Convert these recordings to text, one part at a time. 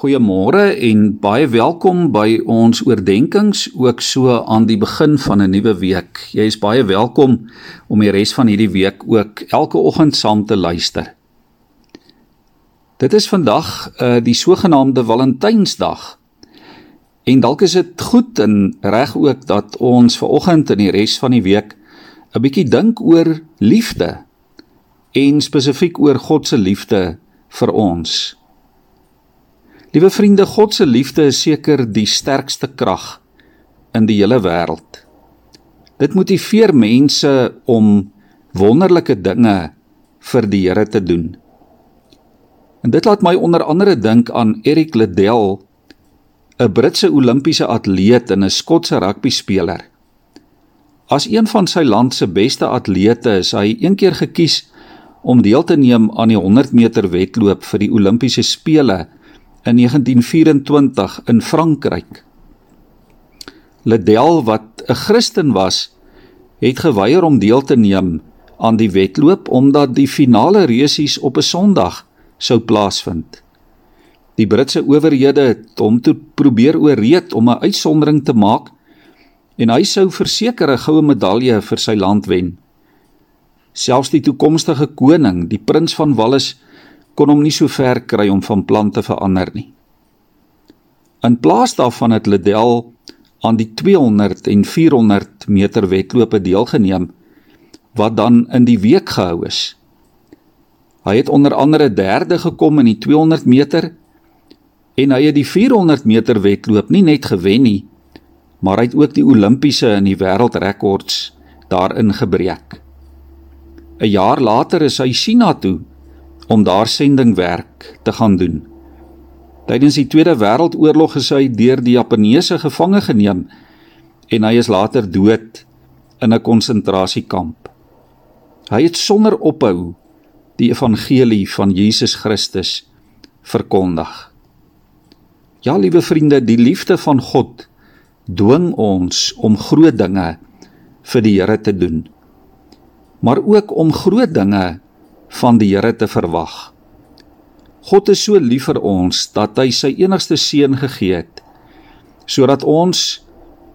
Goeiemôre en baie welkom by ons oordeenkings ook so aan die begin van 'n nuwe week. Jy is baie welkom om die res van hierdie week ook elke oggend saam te luister. Dit is vandag uh die sogenaamde Valentynsdag. En dalk is dit goed en reg ook dat ons ver oggend en die res van die week 'n bietjie dink oor liefde en spesifiek oor God se liefde vir ons. Liewe vriende, God se liefde is seker die sterkste krag in die hele wêreld. Dit motiveer mense om wonderlike dinge vir die Here te doen. En dit laat my onder andere dink aan Eric Liddell, 'n Britse Olimpiese atleet en 'n Skotse rugbyspeler. As een van sy land se beste atlete is hy eendag gekies om deel te neem aan die 100 meter wedloop vir die Olimpiese spele in 1924 in Frankryk. Liddell wat 'n Christen was, het geweier om deel te neem aan die wedloop omdat die finale resies op 'n Sondag sou plaasvind. Die Britse owerhede het hom toe probeer ooreed om 'n uitsondering te maak en hy sou verseker 'n goue medalje vir sy land wen. Selfs die toekomstige koning, die prins van Wales, kon hom nie so ver kry om van plan te verander nie. In plaas daarvan het Liddell aan die 200 en 400 meter wedlope deelgeneem wat dan in die week gehou is. Hy het onder andere derde gekom in die 200 meter en hy het die 400 meter wedloop nie net gewen nie, maar hy het ook die Olimpiese en die wêreldrekords daarin gebreek. 'n Jaar later is hy China toe om daar sendingwerk te gaan doen. Tydens die Tweede Wêreldoorlog is hy deur die Japaneese gevange geneem en hy is later dood in 'n konsentrasiekamp. Hy het sonder ophou die evangelie van Jesus Christus verkondig. Ja, liewe vriende, die liefde van God dwing ons om groot dinge vir die Here te doen. Maar ook om groot dinge van die Here te verwag. God is so lief vir ons dat hy sy enigste seun gegee het sodat ons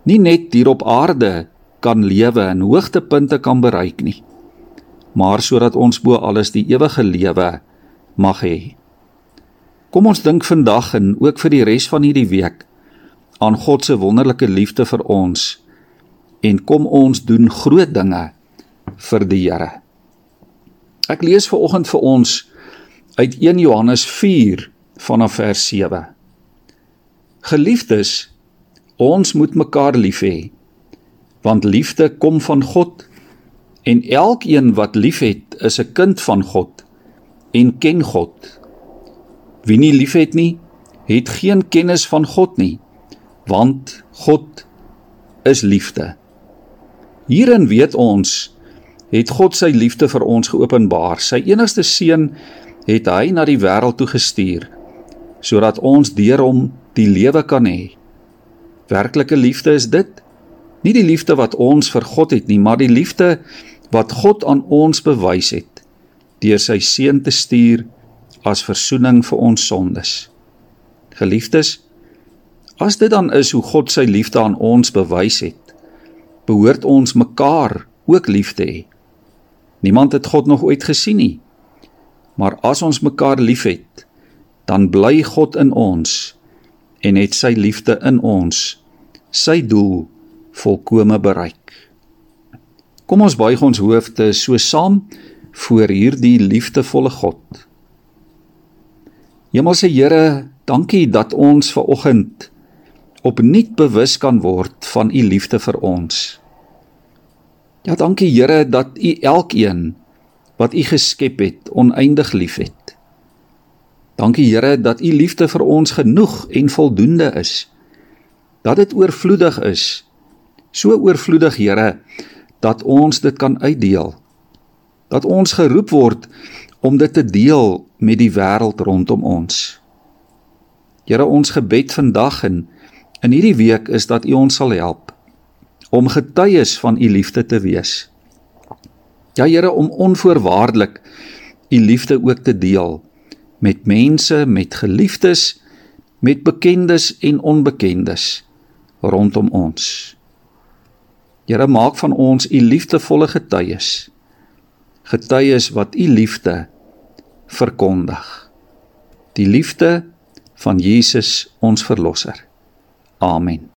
nie net hier op aarde kan lewe en hoogtepunte kan bereik nie maar sodat ons bo alles die ewige lewe mag hê. Kom ons dink vandag en ook vir die res van hierdie week aan God se wonderlike liefde vir ons en kom ons doen groot dinge vir die Here. Ek lees ver oggend vir ons uit 1 Johannes 4 vanaf vers 7. Geliefdes, ons moet mekaar lief hê, want liefde kom van God en elkeen wat liefhet, is 'n kind van God en ken God. Wie nie liefhet nie, het geen kennis van God nie, want God is liefde. Hierin weet ons het God sy liefde vir ons geopenbaar. Sy enigste seun het hy na die wêreld toe gestuur sodat ons deur hom die lewe kan hê. Werklike liefde is dit. Nie die liefde wat ons vir God het nie, maar die liefde wat God aan ons bewys het deur sy seun te stuur as verzoening vir ons sondes. Geliefdes, as dit dan is hoe God sy liefde aan ons bewys het, behoort ons mekaar ook lief te hê. Niemand het God nog ooit gesien nie. Maar as ons mekaar liefhet, dan bly God in ons en het sy liefde in ons sy doel volkome bereik. Kom ons buig ons hoofde so saam voor hierdie liefdevolle God. Hemelse Here, dankie dat ons ver oggend opnuut bewus kan word van u liefde vir ons. Ja, dankie Here dat U elkeen wat U geskep het, oneindig liefhet. Dankie Here dat U liefde vir ons genoeg en voldoende is. Dat dit oorvloedig is. So oorvloedig Here dat ons dit kan uitdeel. Dat ons geroep word om dit te deel met die wêreld rondom ons. Here, ons gebed vandag en in hierdie week is dat U ons sal help om getuies van u liefde te wees. Ja Here om onvoorwaardelik u liefde ook te deel met mense, met geliefdes, met bekendes en onbekendes rondom ons. Here maak van ons u liefdevolle getuies. Getuies wat u liefde verkondig. Die liefde van Jesus ons verlosser. Amen.